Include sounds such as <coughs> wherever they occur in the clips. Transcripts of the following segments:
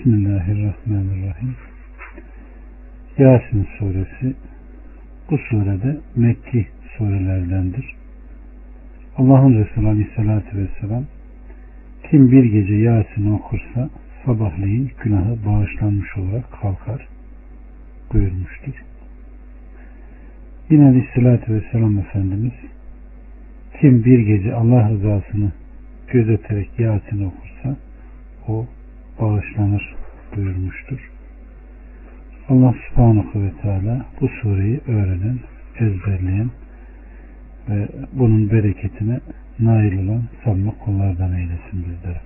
Bismillahirrahmanirrahim. Yasin suresi bu surede Mekki surelerdendir. Allah'ın Resulü Aleyhisselatü Vesselam kim bir gece Yasin okursa sabahleyin günahı bağışlanmış olarak kalkar buyurmuştur. Yine Aleyhisselatü Vesselam Efendimiz kim bir gece Allah rızasını gözeterek Yasin okursa o bağışlanır buyurmuştur. Allah subhanahu ve teala bu sureyi öğrenen, ezberleyen ve bunun bereketine nail olan samimi kullardan eylesin bizlere.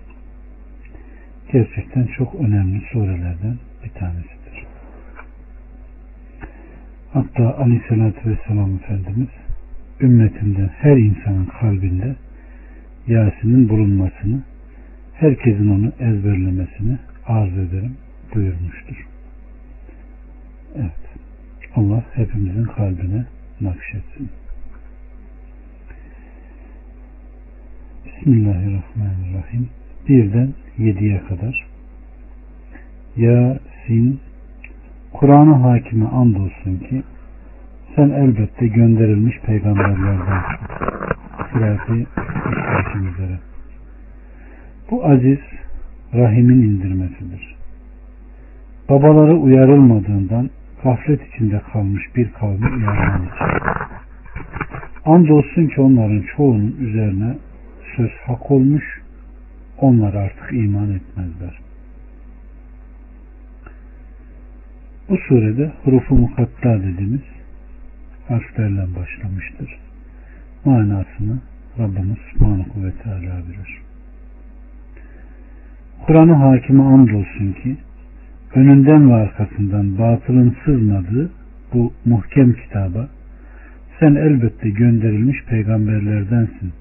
Gerçekten çok önemli surelerden bir tanesidir. Hatta aleyhissalatü vesselam Efendimiz ümmetimden her insanın kalbinde Yasin'in bulunmasını herkesin onu ezberlemesini arz ederim buyurmuştur. Evet. Allah hepimizin kalbine nakşetsin. Bismillahirrahmanirrahim. Birden yediye kadar. Ya sin Kur'an'a hakime andolsun ki sen elbette gönderilmiş peygamberlerden Sıratı üzere. Bu aziz rahimin indirmesidir. Babaları uyarılmadığından gaflet içinde kalmış bir kavmi uyarman için. Andolsun ki onların çoğunun üzerine söz hak olmuş, onlar artık iman etmezler. Bu surede hurufu mukatta dediğimiz harflerle başlamıştır. Manasını Rabbimiz Subhanahu ve Teala bilir. Kur'an'ı hakime andolsun ki önünden ve arkasından batılın sızmadığı bu muhkem kitaba sen elbette gönderilmiş peygamberlerdensin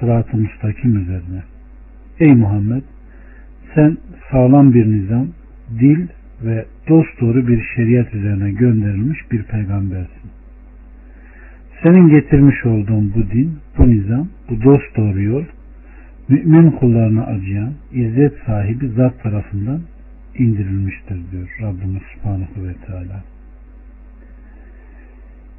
sırat-ı müstakim üzerine. Ey Muhammed sen sağlam bir nizam, dil ve dosdoğru bir şeriat üzerine gönderilmiş bir peygambersin. Senin getirmiş olduğun bu din, bu nizam, bu dosdoğru yol mümin kullarına acıyan, izzet sahibi zat tarafından indirilmiştir diyor Rabbimiz Subhanahu ve Teala.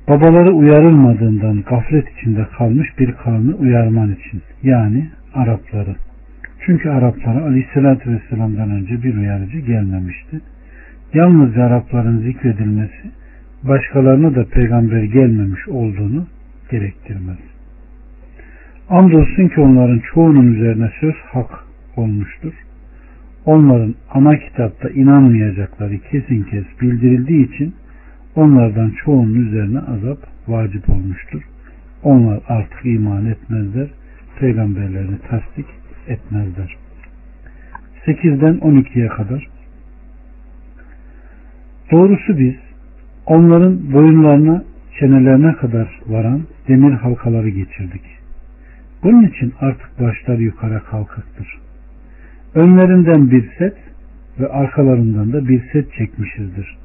Babaları uyarılmadığından gaflet içinde kalmış bir kavmi uyarman için yani Arapları. Çünkü Araplara Aleyhisselatü Vesselam'dan önce bir uyarıcı gelmemişti. Yalnızca Arapların zikredilmesi başkalarına da peygamber gelmemiş olduğunu gerektirmez. Andolsun ki onların çoğunun üzerine söz hak olmuştur. Onların ana kitapta inanmayacakları kesin kes bildirildiği için onlardan çoğunun üzerine azap vacip olmuştur. Onlar artık iman etmezler, peygamberlerini tasdik etmezler. 8'den 12'ye kadar Doğrusu biz onların boyunlarına çenelerine kadar varan demir halkaları geçirdik. Bunun için artık başları yukarı kalkıktır. Önlerinden bir set ve arkalarından da bir set çekmişizdir.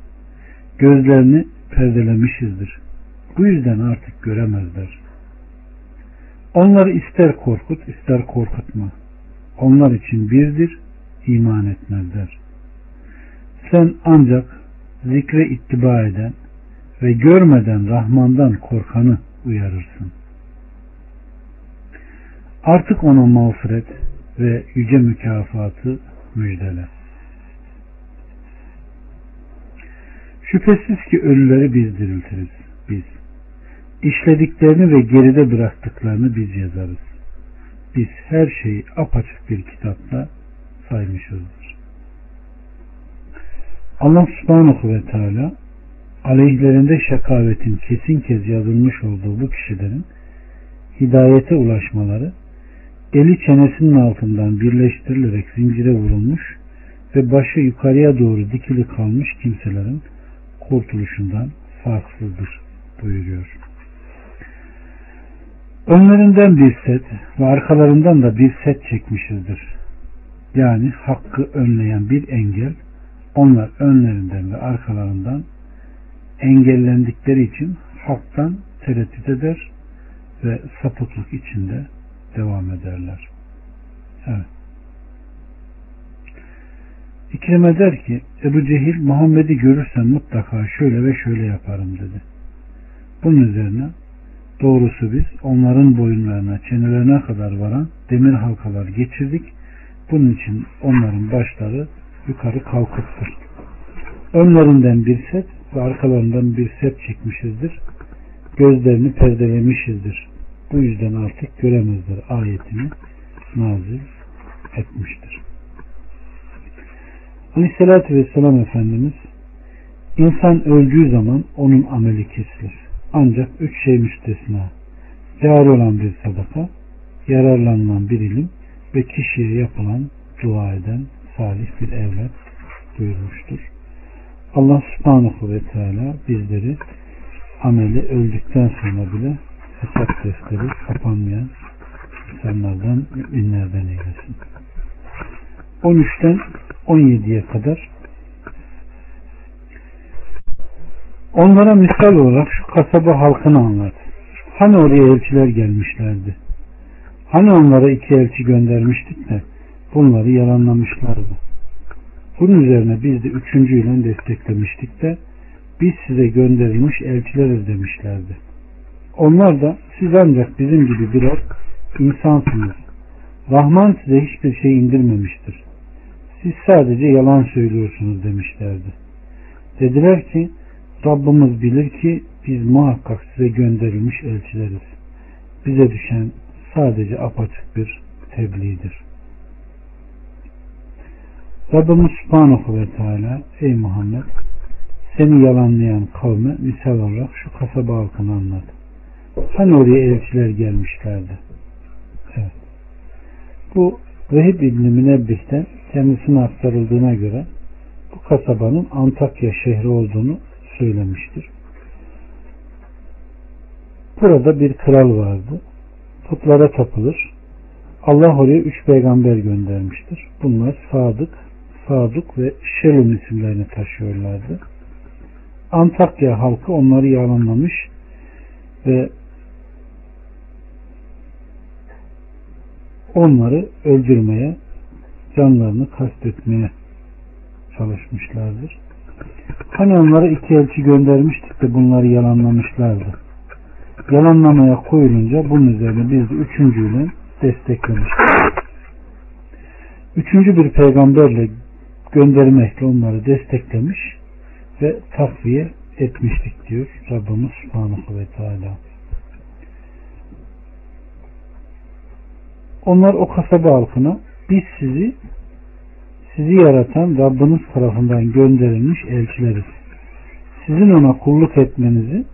Gözlerini perdelemişizdir. Bu yüzden artık göremezler. Onları ister korkut ister korkutma. Onlar için birdir, iman etmezler. Sen ancak zikre ittiba eden ve görmeden Rahman'dan korkanı uyarırsın. Artık ona mağfiret ve yüce mükafatı müjdele. Şüphesiz ki ölüleri biz diriltiriz. Biz. İşlediklerini ve geride bıraktıklarını biz yazarız. Biz her şeyi apaçık bir kitapta saymışızdır. Allah subhanahu ve teala aleyhlerinde şakavetin kesin kez yazılmış olduğu bu kişilerin hidayete ulaşmaları eli çenesinin altından birleştirilerek zincire vurulmuş ve başı yukarıya doğru dikili kalmış kimselerin kurtuluşundan farksızdır buyuruyor. Önlerinden bir set ve arkalarından da bir set çekmişizdir. Yani hakkı önleyen bir engel onlar önlerinden ve arkalarından engellendikleri için haktan tereddüt eder ve sapıklık içinde devam ederler. Evet. İkrime der ki Ebu Cehil Muhammed'i görürsen mutlaka şöyle ve şöyle yaparım dedi. Bunun üzerine doğrusu biz onların boyunlarına, çenelerine kadar varan demir halkalar geçirdik. Bunun için onların başları yukarı kalkıktır. Önlerinden bir set ve arkalarından bir set çekmişizdir. Gözlerini perdelemişizdir. Bu yüzden artık göremezler ayetini nazil etmiştir. Aleyhissalatü Vesselam Efendimiz insan öldüğü zaman onun ameli kesilir. Ancak üç şey müstesna. Değer olan bir sadaka, yararlanılan bir ilim ve kişiye yapılan dua eden salih bir evlat buyurmuştur. Allah subhanahu ve teala bizleri ameli öldükten sonra bile hesap defteri kapanmayan insanlardan, müminlerden eylesin. 13'ten 17'ye kadar onlara misal olarak şu kasaba halkını anlat. Hani oraya elçiler gelmişlerdi. Hani onlara iki elçi göndermiştik de bunları yalanlamışlardı. Bunun üzerine biz de üçüncüyle desteklemiştik de biz size gönderilmiş elçileriz demişlerdi. Onlar da siz ancak bizim gibi birer insansınız. Rahman size hiçbir şey indirmemiştir. Siz sadece yalan söylüyorsunuz demişlerdi. Dediler ki Rabbimiz bilir ki biz muhakkak size gönderilmiş elçileriz. Bize düşen sadece apaçık bir tebliğdir. Rabbimiz Subhanahu ve Teala ey Muhammed seni yalanlayan kavme misal olarak şu kasaba halkını anlat. Hani oraya elçiler gelmişlerdi. Evet. Bu Vehib İbni Münebbih'ten kendisine aktarıldığına göre bu kasabanın Antakya şehri olduğunu söylemiştir. Burada bir kral vardı. Putlara tapılır. Allah oraya üç peygamber göndermiştir. Bunlar Sadık, Sadık ve Şelum isimlerini taşıyorlardı. Antakya halkı onları yalanlamış ve onları öldürmeye, canlarını kastetmeye çalışmışlardır. Hani onlara iki elçi göndermiştik de bunları yalanlamışlardı. Yalanlamaya koyulunca bunun üzerine biz de üçüncüyle desteklemiştik. Üçüncü bir peygamberle göndermekle onları desteklemiş ve takviye etmiştik diyor Rabbimiz Subhanahu ve Teala. Onlar o kasaba halkına biz sizi sizi yaratan Rabbiniz tarafından gönderilmiş elçileriz. Sizin ona kulluk etmenizi,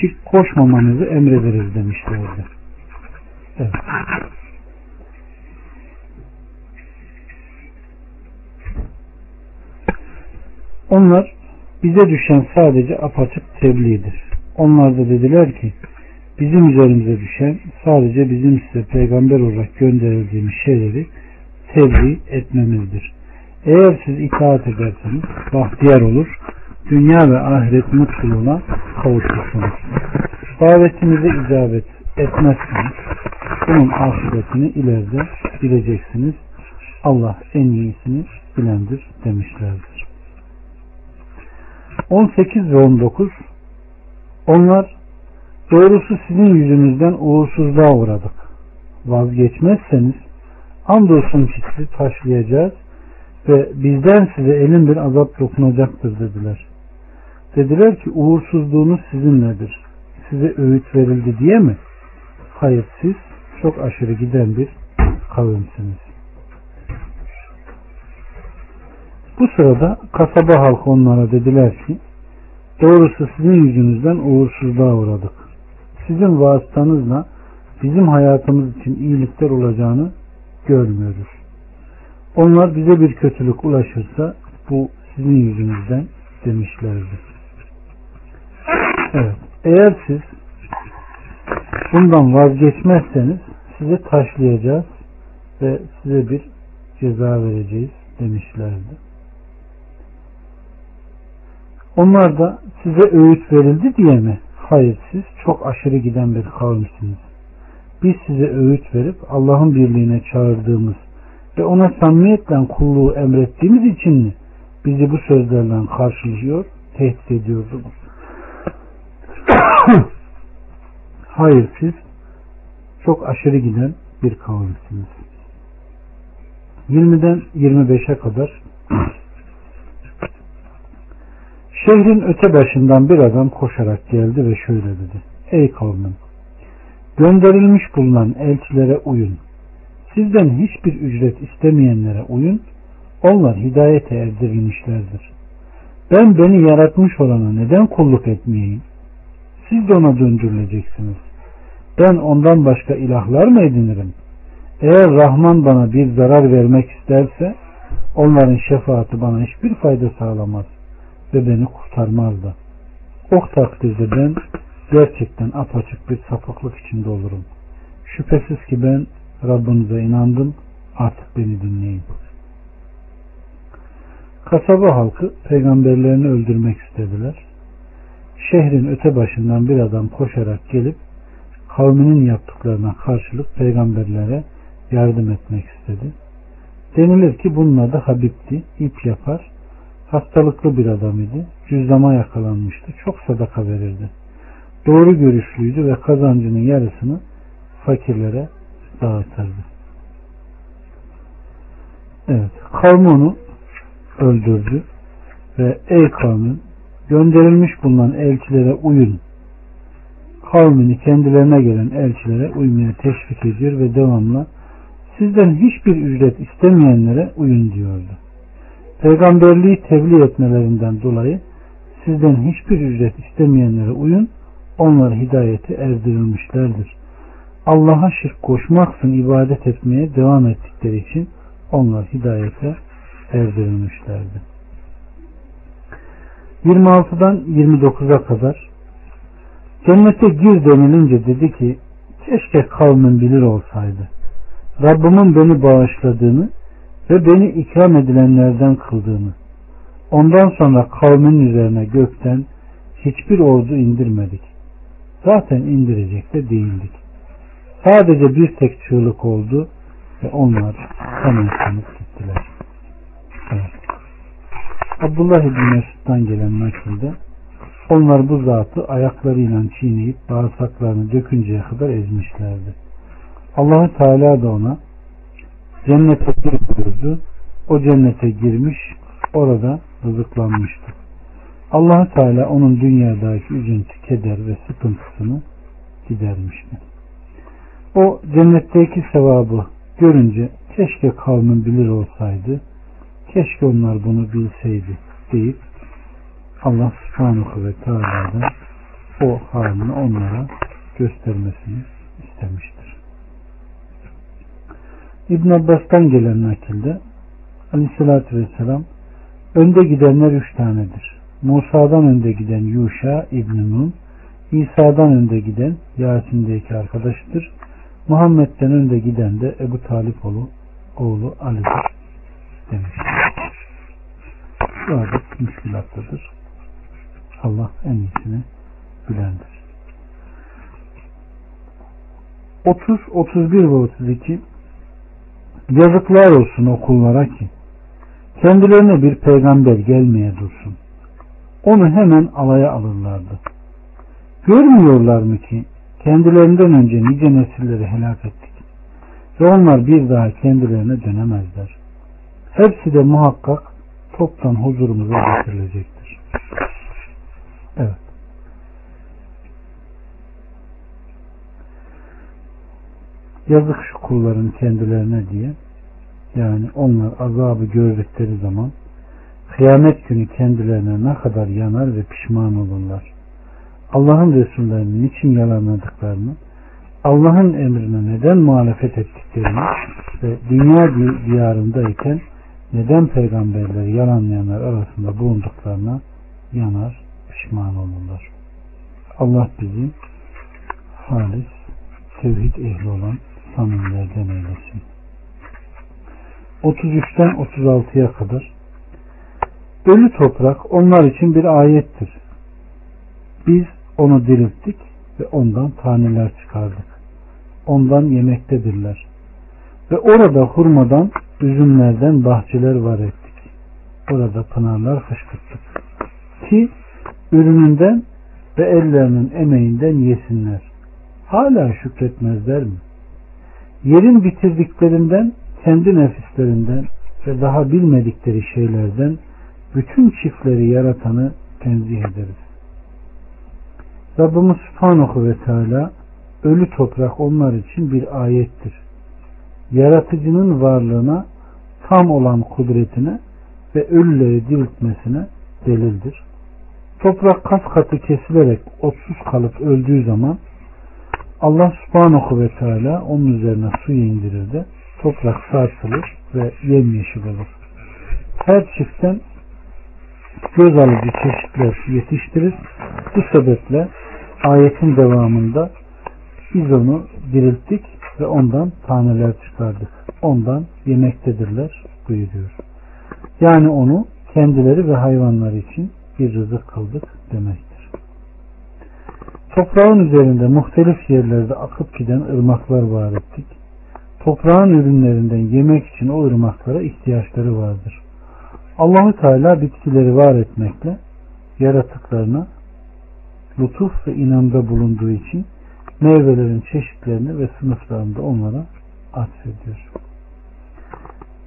şirk koşmamanızı emrederiz demişlerdi. Evet. Onlar bize düşen sadece apaçık tebliğdir. Onlar da dediler ki bizim üzerimize düşen sadece bizim size peygamber olarak gönderildiğimiz şeyleri tebliğ etmemizdir. Eğer siz itaat ederseniz bahtiyar olur, dünya ve ahiret mutluluğuna kavuşursunuz. Davetinize icabet etmezseniz bunun ahiretini ileride bileceksiniz. Allah en iyisini bilendir demişlerdir. 18 ve 19 Onlar doğrusu sizin yüzünüzden uğursuzluğa uğradık. Vazgeçmezseniz andolsun ki sizi taşlayacağız ve bizden size elin bir azap dokunacaktır dediler. Dediler ki uğursuzluğunuz sizinledir. Size öğüt verildi diye mi? Hayır siz çok aşırı giden bir kavimsiniz. Bu sırada kasaba halkı onlara dediler ki doğrusu sizin yüzünüzden uğursuzluğa uğradık. Sizin vasıtanızla bizim hayatımız için iyilikler olacağını görmüyoruz. Onlar bize bir kötülük ulaşırsa bu sizin yüzünüzden demişlerdi. Evet. Eğer siz bundan vazgeçmezseniz sizi taşlayacağız ve size bir ceza vereceğiz demişlerdi. Onlar da size öğüt verildi diye mi? Hayır siz çok aşırı giden bir kavimsiniz. Biz size öğüt verip Allah'ın birliğine çağırdığımız ve ona samimiyetle kulluğu emrettiğimiz için mi bizi bu sözlerle karşılıyor, tehdit ediyordunuz? <coughs> Hayır siz çok aşırı giden bir kavimsiniz. 20'den 25'e kadar Şehrin öte başından bir adam koşarak geldi ve şöyle dedi. Ey kavmim! Gönderilmiş bulunan elçilere uyun. Sizden hiçbir ücret istemeyenlere uyun. Onlar hidayete erdirilmişlerdir. Ben beni yaratmış olana neden kulluk etmeyeyim? Siz de ona döndürüleceksiniz. Ben ondan başka ilahlar mı edinirim? Eğer Rahman bana bir zarar vermek isterse onların şefaati bana hiçbir fayda sağlamaz ve beni kurtarmaz da. O takdirde ben gerçekten apaçık bir sapıklık içinde olurum. Şüphesiz ki ben Rabbinize inandım artık beni dinleyin. Kasaba halkı peygamberlerini öldürmek istediler. Şehrin öte başından bir adam koşarak gelip kavminin yaptıklarına karşılık peygamberlere yardım etmek istedi. Denilir ki bunun adı Habib'ti, ip yapar, hastalıklı bir adam idi, cüzdama yakalanmıştı, çok sadaka verirdi. Doğru görüşlüydü ve kazancının yarısını fakirlere dağıtırdı. Evet, kavmi onu öldürdü ve ey kavmin gönderilmiş bulunan elçilere uyun. Kavmini kendilerine gelen elçilere uymaya teşvik ediyor ve devamlı sizden hiçbir ücret istemeyenlere uyun diyordu. Peygamberliği tebliğ etmelerinden dolayı sizden hiçbir ücret istemeyenlere uyun, onlar hidayeti erdirilmişlerdir. Allah'a şirk koşmaksın ibadet etmeye devam ettikleri için onlar hidayete erdirilmişlerdi. 26'dan 29'a kadar cennete gir denilince dedi ki keşke kavmin bilir olsaydı. Rabbimin beni bağışladığını ve beni ikram edilenlerden kıldığını ondan sonra kavmin üzerine gökten hiçbir ordu indirmedik. Zaten indirecek de değildik. Sadece bir tek çığlık oldu ve onlar hemen gittiler. Evet. Abdullah İbni Mesud'dan gelen nakilde onlar bu zatı ayaklarıyla çiğneyip bağırsaklarını dökünceye kadar ezmişlerdi. Allahu Teala da ona cennete gir buyurdu. O cennete girmiş, orada rızıklanmıştı. allah Teala onun dünyadaki üzüntü, keder ve sıkıntısını gidermişti. O cennetteki sevabı görünce keşke kavmin bilir olsaydı, keşke onlar bunu bilseydi deyip Allah subhanahu ve teala'dan o halini onlara göstermesini istemiştir. İbn Abbas'tan gelen nakilde Aleyhisselatü Vesselam önde gidenler üç tanedir. Musa'dan önde giden Yuşa İbn Nun, İsa'dan önde giden Yasin'deki arkadaşıdır. Muhammed'den önde giden de Ebu Talip oğlu, oğlu Ali'dir demiştir. Şu adet müşkülatlıdır. Allah en iyisini bilendir. 30, 31 ve 32 Yazıklar olsun okullara ki kendilerine bir peygamber gelmeye dursun. Onu hemen alaya alırlardı. Görmüyorlar mı ki kendilerinden önce nice nesilleri helak ettik ve onlar bir daha kendilerine dönemezler. Hepsi de muhakkak toptan huzurumuza getirilecektir. Evet. Yazık şu kulların kendilerine diye yani onlar azabı gördükleri zaman kıyamet günü kendilerine ne kadar yanar ve pişman olurlar. Allah'ın Resullerini niçin yalanladıklarını, Allah'ın emrine neden muhalefet ettiklerini ve dünya diyarındayken neden peygamberleri yalanlayanlar arasında bulunduklarına yanar, pişman olurlar. Allah bizi halis, tevhid ehli olan samimilerden eylesin. 33'ten 36'ya kadar Ölü toprak onlar için bir ayettir. Biz onu dirilttik ve ondan taneler çıkardık. Ondan yemektedirler. Ve orada hurmadan, üzümlerden bahçeler var ettik. Orada pınarlar fışkırttık. Ki ürününden ve ellerinin emeğinden yesinler. Hala şükretmezler mi? Yerin bitirdiklerinden, kendi nefislerinden ve daha bilmedikleri şeylerden bütün çiftleri yaratanı tenzih ederiz. Rabbimiz Subhanahu ve Teala ölü toprak onlar için bir ayettir. Yaratıcının varlığına, tam olan kudretine ve ölüleri diriltmesine delildir. Toprak kas katı kesilerek otsuz kalıp öldüğü zaman Allah subhanahu ve teala onun üzerine su indirir de toprak sarsılır ve yemyeşil olur. Her çiftten göz alıcı çeşitler yetiştirir. Bu sebeple ayetin devamında biz onu dirilttik ve ondan taneler çıkardık. Ondan yemektedirler buyuruyor. Yani onu kendileri ve hayvanları için bir rızık kıldık demektir. Toprağın üzerinde muhtelif yerlerde akıp giden ırmaklar var ettik. Toprağın ürünlerinden yemek için o ırmaklara ihtiyaçları vardır. Allahu Teala bitkileri var etmekle yaratıklarına lütuf ve inamda bulunduğu için meyvelerin çeşitlerini ve sınıflarını da onlara atfediyor.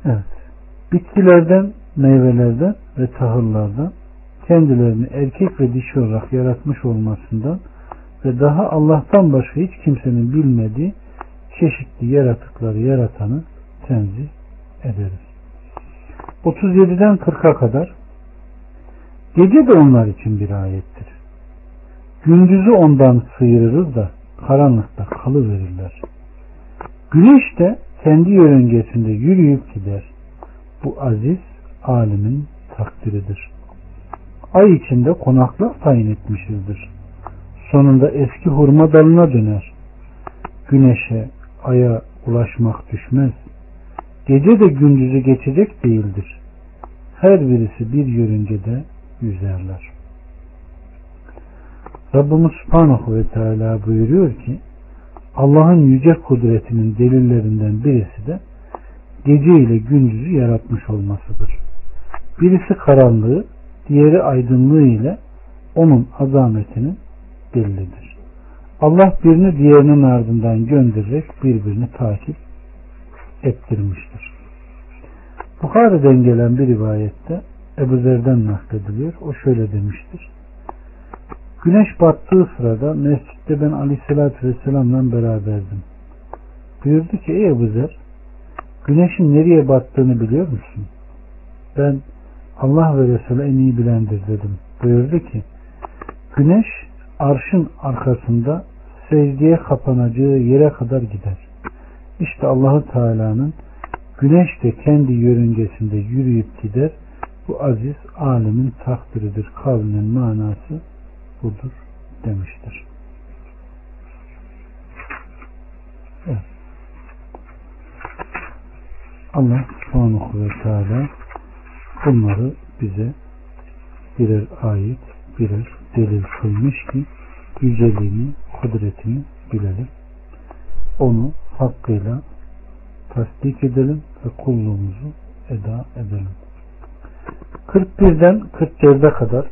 Evet. Bitkilerden, meyvelerden ve tahıllardan kendilerini erkek ve dişi olarak yaratmış olmasından ve daha Allah'tan başka hiç kimsenin bilmediği çeşitli yaratıkları yaratanı tenzih ederiz. 37'den 40'a kadar gece de onlar için bir ayettir. Gündüzü ondan sıyırırız da karanlıkta kalıverirler. Güneş de kendi yörüngesinde yürüyüp gider. Bu aziz alimin takdiridir. Ay içinde konaklar tayin etmişizdir. Sonunda eski hurma dalına döner. Güneşe, aya ulaşmak düşmez. Gece de gündüzü geçecek değildir. Her birisi bir yörüngede yüzerler. Rabbimiz Subhanahu ve Teala buyuruyor ki Allah'ın yüce kudretinin delillerinden birisi de gece ile gündüzü yaratmış olmasıdır. Birisi karanlığı, diğeri aydınlığı ile onun azametinin delilidir. Allah birini diğerinin ardından göndererek birbirini takip ettirmiştir. Bukhari'den gelen bir rivayette Ebu Zer'den naklediliyor. O şöyle demiştir. Güneş battığı sırada mescitte ben aleyhissalatü vesselamla beraberdim. Buyurdu ki ey Ebu Zer güneşin nereye battığını biliyor musun? Ben Allah ve Resulü en iyi bilendir dedim. Buyurdu ki güneş arşın arkasında secdeye kapanacağı yere kadar gider. İşte Allahu Teala'nın güneş de kendi yörüngesinde yürüyüp gider. Bu aziz alimin takdiridir. Kavlinin manası budur demiştir. Evet. Allah subhanahu ve teala bunları bize birer ayet, birer delil kılmış ki yüceliğini, kudretini bilelim. Onu hakkıyla tasdik edelim ve kulluğumuzu eda edelim. 41'den 44'e kadar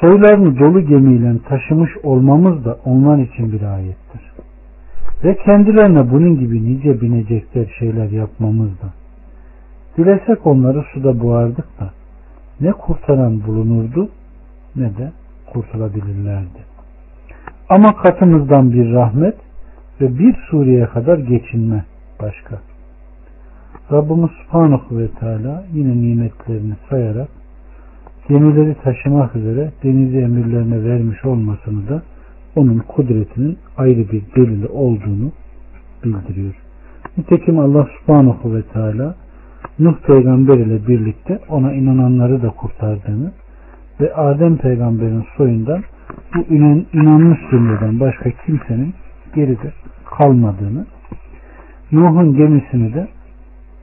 soylarını dolu gemiyle taşımış olmamız da onlar için bir ayettir. Ve kendilerine bunun gibi nice binecekler şeyler yapmamız da. Dilesek onları suda boğardık da ne kurtaran bulunurdu ne de kurtulabilirlerdi. Ama katımızdan bir rahmet ve bir Suriye kadar geçinme başka. Rabbimiz Subhanahu ve Teala yine nimetlerini sayarak gemileri taşımak üzere denizi emirlerine vermiş olmasını da onun kudretinin ayrı bir delili olduğunu bildiriyor. Nitekim Allah subhanahu ve teala Nuh peygamber ile birlikte ona inananları da kurtardığını ve Adem peygamberin soyundan bu inan, inanmış cümleden başka kimsenin geride kalmadığını Nuh'un gemisini de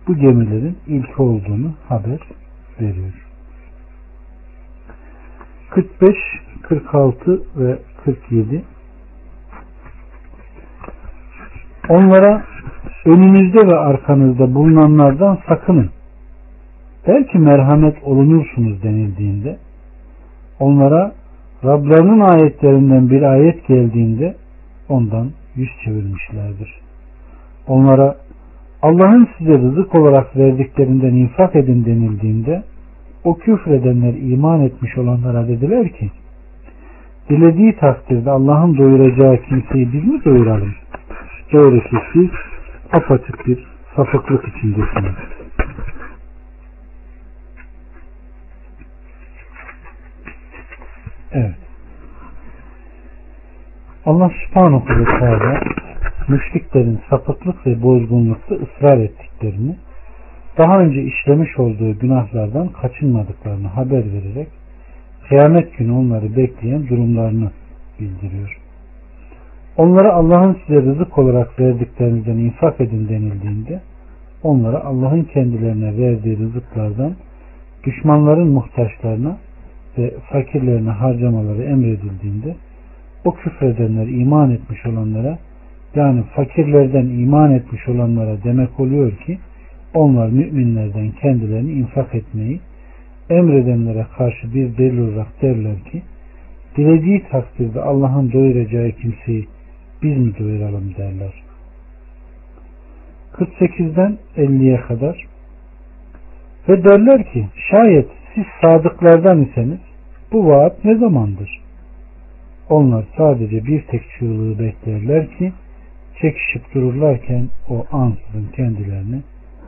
bu gemilerin ilk olduğunu haber veriyor. 45, 46 ve 47 Onlara önünüzde ve arkanızda bulunanlardan sakının. Belki merhamet olunursunuz denildiğinde onlara Rablarının ayetlerinden bir ayet geldiğinde ondan yüz çevirmişlerdir. Onlara Allah'ın size rızık olarak verdiklerinden infak edin denildiğinde o küfredenler iman etmiş olanlara dediler ki dilediği takdirde Allah'ın doyuracağı kimseyi biz mi doyuralım? Doğrusu siz apaçık bir sapıklık içindesiniz. Evet. Allah subhanahu ve teala müşriklerin sapıklık ve bozgunlukta ısrar ettiklerini daha önce işlemiş olduğu günahlardan kaçınmadıklarını haber vererek kıyamet günü onları bekleyen durumlarını bildiriyor. Onlara Allah'ın size rızık olarak verdiklerinizden infak edin denildiğinde onlara Allah'ın kendilerine verdiği rızıklardan düşmanların muhtaçlarına ve fakirlerine harcamaları emredildiğinde o küfredenler iman etmiş olanlara yani fakirlerden iman etmiş olanlara demek oluyor ki onlar müminlerden kendilerini infak etmeyi emredenlere karşı bir delil olarak derler ki dilediği takdirde Allah'ın doyuracağı kimseyi biz mi doyuralım derler. 48'den 50'ye kadar ve derler ki şayet siz sadıklardan iseniz bu vaat ne zamandır? Onlar sadece bir tek çığlığı beklerler ki çekişip dururlarken o ansızın kendilerini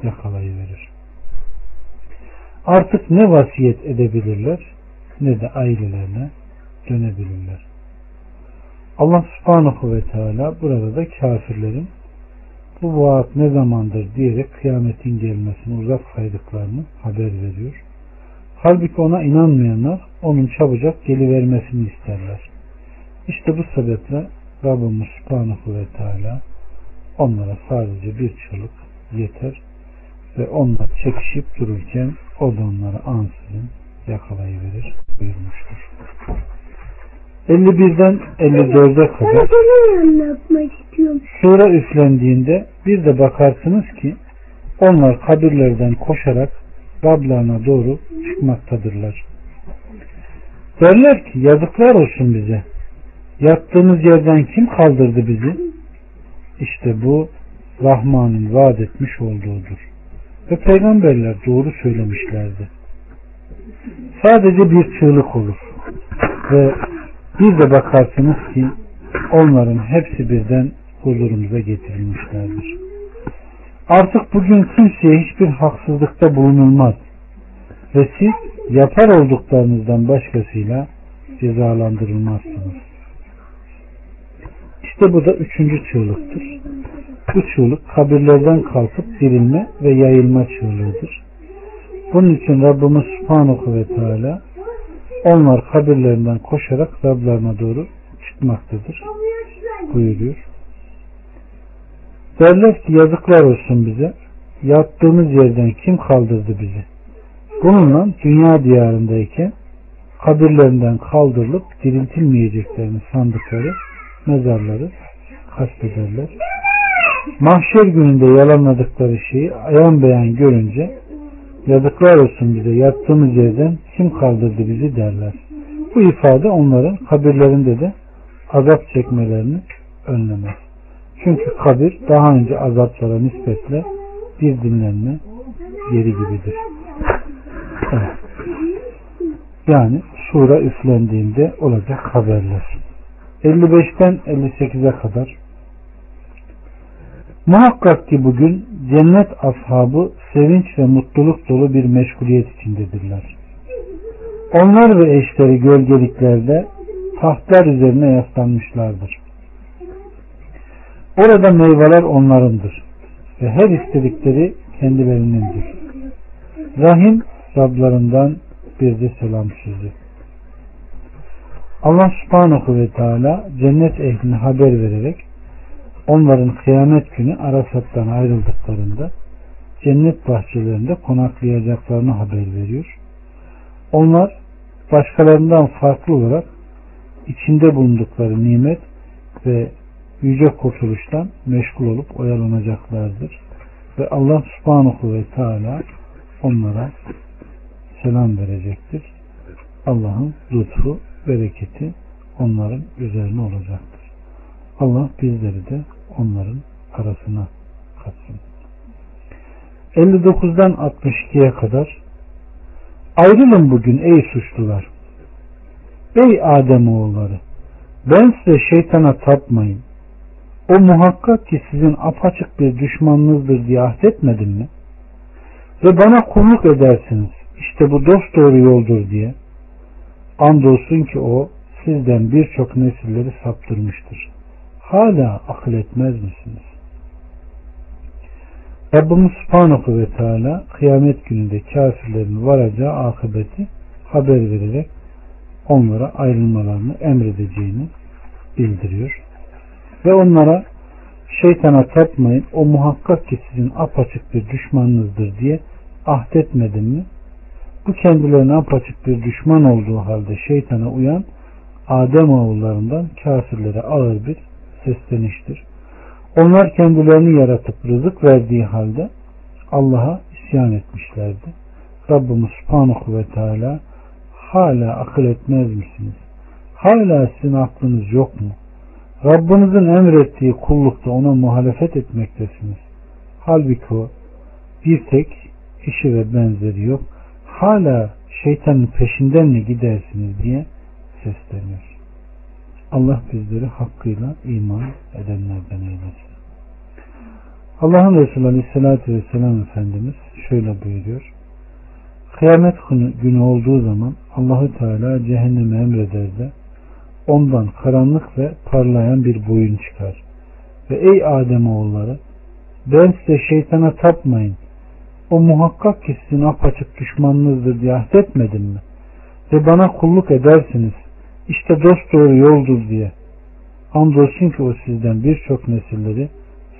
yakalayıverir. Artık ne vasiyet edebilirler ne de ailelerine dönebilirler. Allah subhanahu ve teala burada da kafirlerin bu vaat ne zamandır diyerek kıyametin gelmesini uzak saydıklarını haber veriyor. Halbuki ona inanmayanlar onun çabucak gelivermesini isterler. İşte bu sebeple Rabbimiz Subhanahu ve Teala onlara sadece bir çığlık yeter ve onlar çekişip dururken o da onları ansızın yakalayıverir buyurmuştur. 51'den 54'e kadar sura üflendiğinde bir de bakarsınız ki onlar kabirlerden koşarak Rablarına doğru çıkmaktadırlar. Derler ki yazıklar olsun bize. Yattığımız yerden kim kaldırdı bizi? İşte bu Rahman'ın vaat etmiş olduğudur. Ve peygamberler doğru söylemişlerdi. Sadece bir çığlık olur. Ve bir de bakarsınız ki onların hepsi birden huzurumuza getirilmişlerdir. Artık bugün kimseye hiçbir haksızlıkta bulunulmaz. Ve siz yapar olduklarınızdan başkasıyla cezalandırılmazsınız. İşte bu da üçüncü çığlıktır. Bu çığlık kabirlerden kalkıp dirilme ve yayılma çığlığıdır. Bunun için Rabbimiz Subhanahu ve Teala onlar kabirlerinden koşarak Rablarına doğru çıkmaktadır buyuruyor. Derler ki yazıklar olsun bize. Yattığımız yerden kim kaldırdı bizi? Bununla dünya diyarındayken kabirlerinden kaldırılıp diriltilmeyeceklerini sandıkları mezarları kastederler. Mahşer gününde yalanladıkları şeyi ayan beyan görünce yazıklar olsun bize yattığımız yerden kim kaldırdı bizi derler. Bu ifade onların kabirlerinde de azap çekmelerini önlemez. Çünkü kabir daha önce azaplara nispetle bir dinlenme yeri gibidir. <laughs> Yani sura üflendiğinde olacak haberler. 55'ten 58'e kadar Muhakkak ki bugün cennet ashabı sevinç ve mutluluk dolu bir meşguliyet içindedirler. Onlar ve eşleri gölgeliklerde tahtlar üzerine yaslanmışlardır. Orada meyveler onlarındır ve her istedikleri kendilerinindir. Rahim Rablarından bir de selam sözü. Allah subhanahu ve teala cennet ehline haber vererek onların kıyamet günü Arasat'tan ayrıldıklarında cennet bahçelerinde konaklayacaklarını haber veriyor. Onlar başkalarından farklı olarak içinde bulundukları nimet ve yüce kurtuluştan meşgul olup oyalanacaklardır. Ve Allah subhanahu ve teala onlara selam verecektir. Allah'ın lütfu, bereketi onların üzerine olacaktır. Allah bizleri de onların arasına katsın. 59'dan 62'ye kadar Ayrılın bugün ey suçlular. Ey Adem oğulları ben size şeytana tapmayın. O muhakkak ki sizin apaçık bir düşmanınızdır diye ahdetmedim mi? Ve bana kulluk edersiniz. İşte bu dost doğru yoldur diye. Andolsun ki o sizden birçok nesilleri saptırmıştır. Hala akıl etmez misiniz? Rabbimiz Subhanahu ve Teala kıyamet gününde kafirlerin varacağı akıbeti haber vererek onlara ayrılmalarını emredeceğini bildiriyor. Ve onlara şeytana tapmayın o muhakkak ki sizin apaçık bir düşmanınızdır diye ahdetmedin mi? Bu kendilerine apaçık bir düşman olduğu halde şeytana uyan Adem oğullarından kafirlere ağır bir sesleniştir. Onlar kendilerini yaratıp rızık verdiği halde Allah'a isyan etmişlerdi. Rabbimiz Subhanahu ve Teala hala akıl etmez misiniz? Hala sizin aklınız yok mu? Rabbinizin emrettiği kullukta ona muhalefet etmektesiniz. Halbuki o bir tek eşi ve benzeri yok. Hala şeytanın peşinden mi gidersiniz diye sesleniyor. Allah bizleri hakkıyla iman edenlerden eylesin. Allah'ın Resulü Aleyhisselatü Vesselam Efendimiz şöyle buyuruyor. Kıyamet günü olduğu zaman Allahü Teala cehennemi emreder de ondan karanlık ve parlayan bir boyun çıkar. Ve ey Adem oğulları ben size şeytana tapmayın. O muhakkak ki sizin apaçık düşmanınızdır diye ahdetmedim mi? Ve bana kulluk edersiniz. İşte dost doğru yoldur diye. Andolsun ki o sizden birçok nesilleri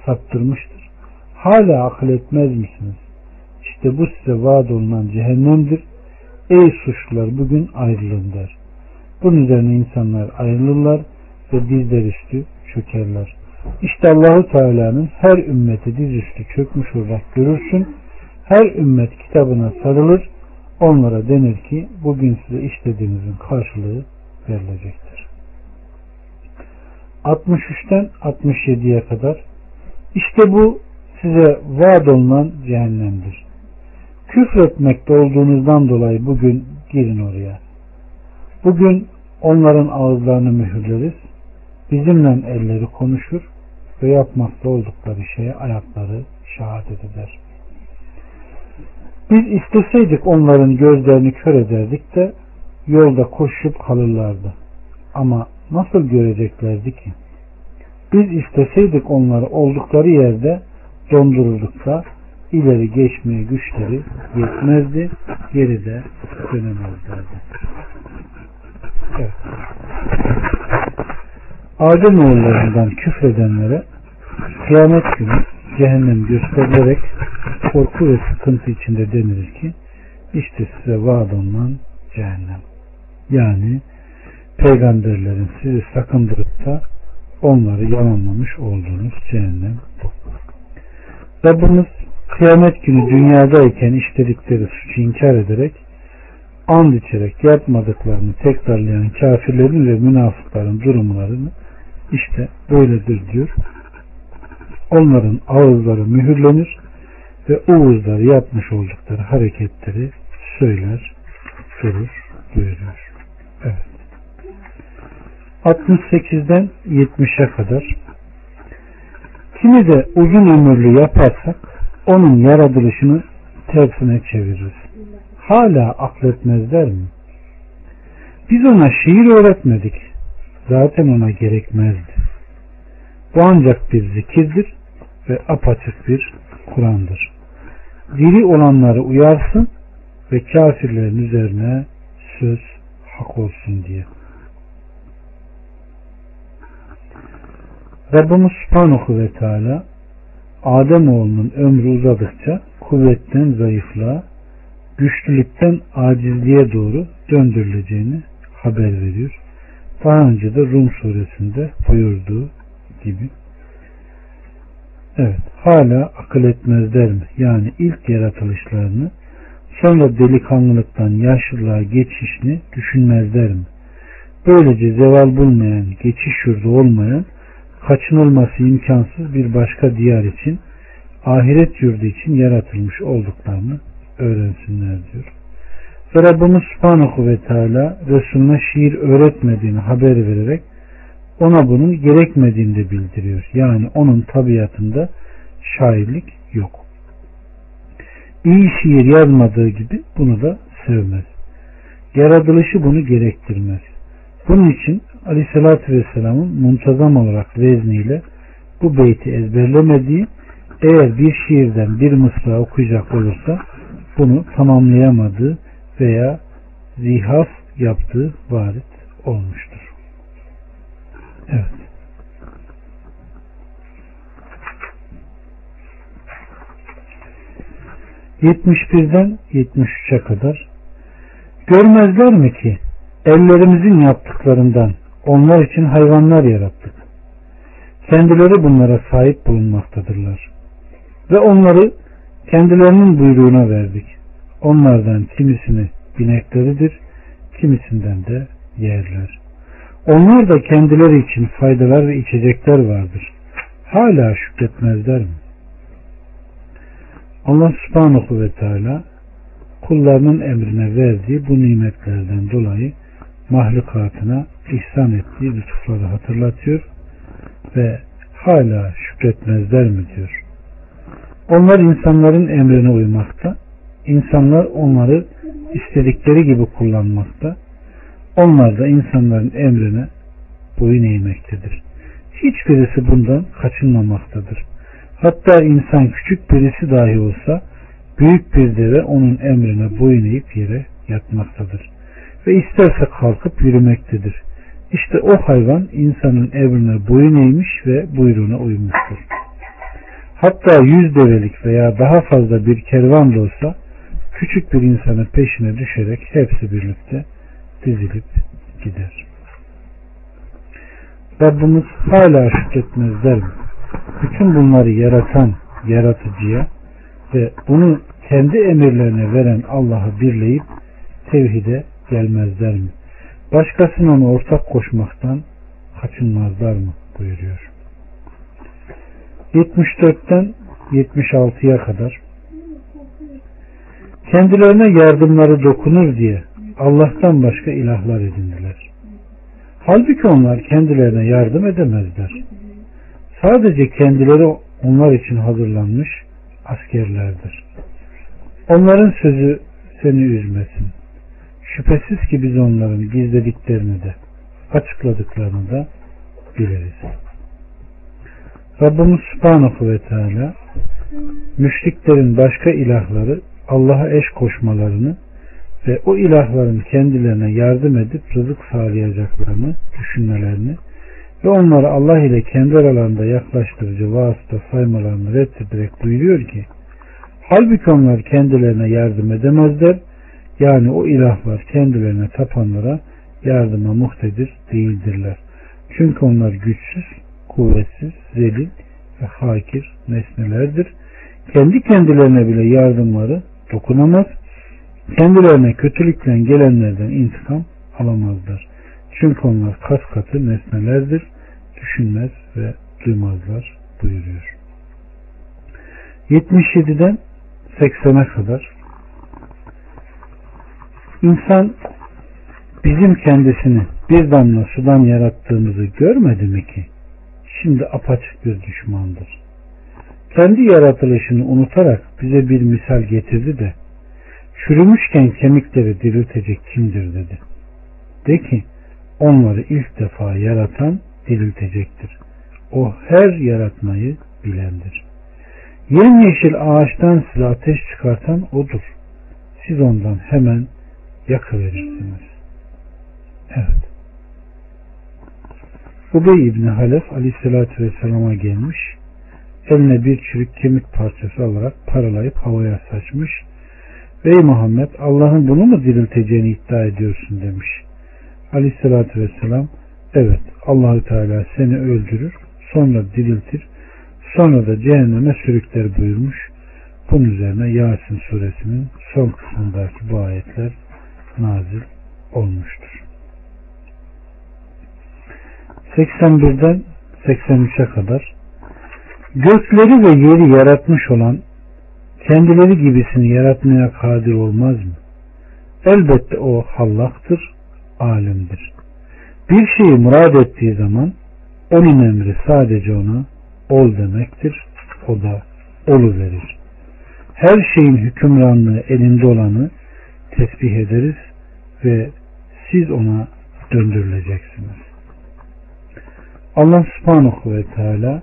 saptırmıştır. Hala akıl etmez misiniz? İşte bu size vaat olunan cehennemdir. Ey suçlular bugün ayrılın der. Bunun üzerine insanlar ayrılırlar ve dizler üstü çökerler. İşte Allahu Teala'nın her ümmeti dizüstü çökmüş olarak görürsün. Her ümmet kitabına sarılır. Onlara denir ki bugün size işlediğinizin karşılığı verilecektir. 63'ten 67'ye kadar işte bu size vaat olunan cehennemdir. Küfretmekte olduğunuzdan dolayı bugün girin oraya. Bugün onların ağızlarını mühürleriz. Bizimle elleri konuşur ve yapmakta oldukları şeye ayakları şehadet eder. Biz isteseydik onların gözlerini kör ederdik de yolda koşup kalırlardı. Ama nasıl göreceklerdi ki? Biz isteseydik onları oldukları yerde dondururduk da ileri geçmeye güçleri yetmezdi, geri de dönemezlerdi. Evet. Adem oğullarından küfredenlere kıyamet günü cehennem gösterilerek korku ve sıkıntı içinde denilir ki işte size vaat olunan cehennem. Yani peygamberlerin sizi sakındırıp da onları yalanlamış olduğunuz cehennem bu. Rabbimiz kıyamet günü dünyadayken işledikleri suçu inkar ederek and içerek yapmadıklarını tekrarlayan kafirlerin ve münafıkların durumlarını işte böyledir diyor. Onların ağızları mühürlenir ve ağızları yapmış oldukları hareketleri söyler, durur, buyuruyor. Evet. 68'den 70'e kadar kimi de uzun ömürlü yaparsak onun yaratılışını tersine çeviririz. Hala akletmezler mi? Biz ona şiir öğretmedik. Zaten ona gerekmezdi. Bu ancak bir zikirdir ve apaçık bir Kur'an'dır. Diri olanları uyarsın ve kafirlerin üzerine söz hak olsun diye. Rabbimiz Subhanahu ve Teala Adem oğlunun ömrü uzadıkça kuvvetten zayıflığa, güçlülükten acizliğe doğru döndürüleceğini haber veriyor. Daha önce de Rum suresinde buyurduğu gibi. Evet, hala akıl etmezler mi? Yani ilk yaratılışlarını, sonra delikanlılıktan yaşlılığa geçişini düşünmezler mi? Böylece zeval bulmayan, geçiş yurdu olmayan, kaçınılması imkansız bir başka diyar için, ahiret yurdu için yaratılmış olduklarını öğrensinler diyor. Ve Rabbimiz Subhanahu ve Teala Resulüne şiir öğretmediğini haber vererek ona bunun gerekmediğini de bildiriyor. Yani onun tabiatında şairlik yok. İyi şiir yazmadığı gibi bunu da sevmez. Yaratılışı bunu gerektirmez. Bunun için Aleyhisselatü Vesselam'ın muntazam olarak vezniyle bu beyti ezberlemediği eğer bir şiirden bir mısra okuyacak olursa bunu tamamlayamadığı veya zihaf yaptığı varit olmuştur. Evet. Yetmiş birden yetmiş üçe kadar görmezler mi ki ellerimizin yaptıklarından onlar için hayvanlar yarattık. Kendileri bunlara sahip bulunmaktadırlar. Ve onları kendilerinin buyruğuna verdik. Onlardan kimisini binekleridir, kimisinden de yerler. Onlar da kendileri için faydalar ve içecekler vardır. Hala şükretmezler mi? Allah subhanahu ve teala kullarının emrine verdiği bu nimetlerden dolayı mahlukatına ihsan ettiği lütufları hatırlatıyor ve hala şükretmezler mi diyor. Onlar insanların emrine uymakta, insanlar onları istedikleri gibi kullanmakta, onlar da insanların emrine boyun eğmektedir. Hiçbirisi bundan kaçınmamaktadır. Hatta insan küçük birisi dahi olsa büyük bir deve onun emrine boyun eğip yere yatmaktadır. Ve isterse kalkıp yürümektedir. İşte o hayvan insanın emrine boyun eğmiş ve buyruğuna uymuştur. Hatta yüz develik veya daha fazla bir kervan da olsa küçük bir insanın peşine düşerek hepsi birlikte dizilip gider. Rabbimiz hala şükretmezler mi? Bütün bunları yaratan yaratıcıya ve bunu kendi emirlerine veren Allah'ı birleyip tevhide gelmezler mi? Başkasına onu ortak koşmaktan kaçınmazlar mı? buyuruyor. 74'ten 76'ya kadar kendilerine yardımları dokunur diye Allah'tan başka ilahlar edindiler. Halbuki onlar kendilerine yardım edemezler. Sadece kendileri onlar için hazırlanmış askerlerdir. Onların sözü seni üzmesin. Şüphesiz ki biz onların gizlediklerini de açıkladıklarını da biliriz. Rabbimiz Subhanahu ve Teala müşriklerin başka ilahları Allah'a eş koşmalarını ve o ilahların kendilerine yardım edip rızık sağlayacaklarını düşünmelerini ve onları Allah ile kendi aralarında yaklaştırıcı vasıta saymalarını reddederek buyuruyor ki halbuki onlar kendilerine yardım edemezler yani o ilahlar kendilerine tapanlara yardıma muhtedir değildirler. Çünkü onlar güçsüz, kuvvetsiz, zelil ve hakir nesnelerdir. Kendi kendilerine bile yardımları dokunamaz. Kendilerine kötülükle gelenlerden intikam alamazlar. Çünkü onlar kas katı nesnelerdir. Düşünmez ve duymazlar buyuruyor. 77'den 80'e kadar İnsan bizim kendisini bir damla sudan yarattığımızı görmedi mi ki? Şimdi apaçık bir düşmandır. Kendi yaratılışını unutarak bize bir misal getirdi de çürümüşken kemikleri diriltecek kimdir dedi. De ki onları ilk defa yaratan diriltecektir. O her yaratmayı bilendir. Yemyeşil ağaçtan size ateş çıkartan odur. Siz ondan hemen yakıverirsiniz. Evet. Ubey İbni Halef aleyhissalatü vesselama gelmiş. Eline bir çürük kemik parçası alarak paralayıp havaya saçmış. Ey Muhammed Allah'ın bunu mu dirilteceğini iddia ediyorsun demiş. Aleyhissalatü vesselam evet Allahü Teala seni öldürür sonra diriltir, sonra da cehenneme sürükler buyurmuş. Bunun üzerine Yasin suresinin son kısmındaki bu ayetler nazil olmuştur. 81'den 83'e kadar gökleri ve yeri yaratmış olan kendileri gibisini yaratmaya kadir olmaz mı? Elbette o hallaktır, alimdir. Bir şeyi murad ettiği zaman onun emri sadece ona ol demektir. O da olu verir. Her şeyin hükümranlığı elinde olanı tesbih ederiz ve siz ona döndürüleceksiniz. Allah subhanahu ve teala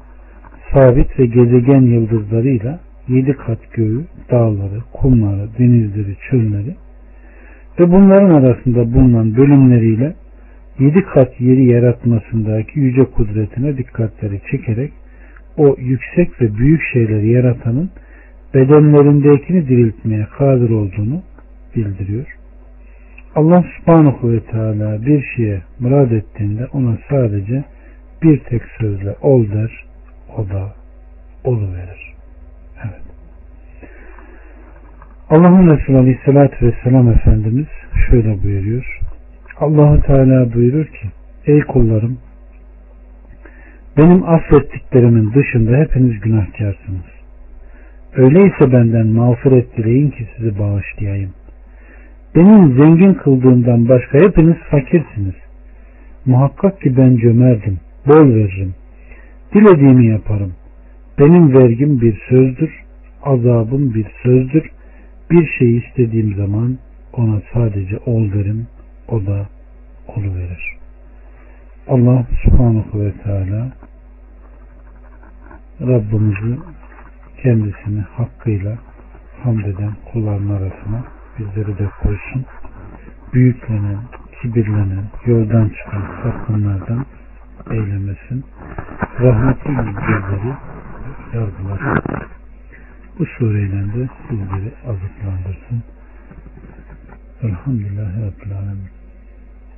sabit ve gezegen yıldızlarıyla yedi kat göğü, dağları, kumları, denizleri, çölleri ve bunların arasında bulunan bölümleriyle yedi kat yeri yaratmasındaki yüce kudretine dikkatleri çekerek o yüksek ve büyük şeyleri yaratanın bedenlerindekini diriltmeye kadir olduğunu bildiriyor. Allah subhanahu ve teala bir şeye murad ettiğinde ona sadece bir tek sözle ol der, o da verir. Evet. Allah'ın Resulü Aleyhisselatü Vesselam Efendimiz şöyle buyuruyor. Allahu Teala buyurur ki Ey kullarım benim affettiklerimin dışında hepiniz günahkarsınız. Öyleyse benden mağfiret dileyin ki sizi bağışlayayım. Benim zengin kıldığımdan başka hepiniz fakirsiniz. Muhakkak ki ben cömerdim, bol veririm. Dilediğimi yaparım. Benim vergim bir sözdür, azabım bir sözdür. Bir şey istediğim zaman ona sadece ol derim, o da verir. Allah subhanahu ve teala Rabbimizi kendisini hakkıyla hamd eden kulların arasına bizleri de koysun. Büyüklenen, kibirlenen, yoldan çıkan sapkınlardan eylemesin. Rahmetiyle bizleri yargılasın. Bu sureyle de bizleri azıklandırsın. Elhamdülillahi Rabbil Alemin.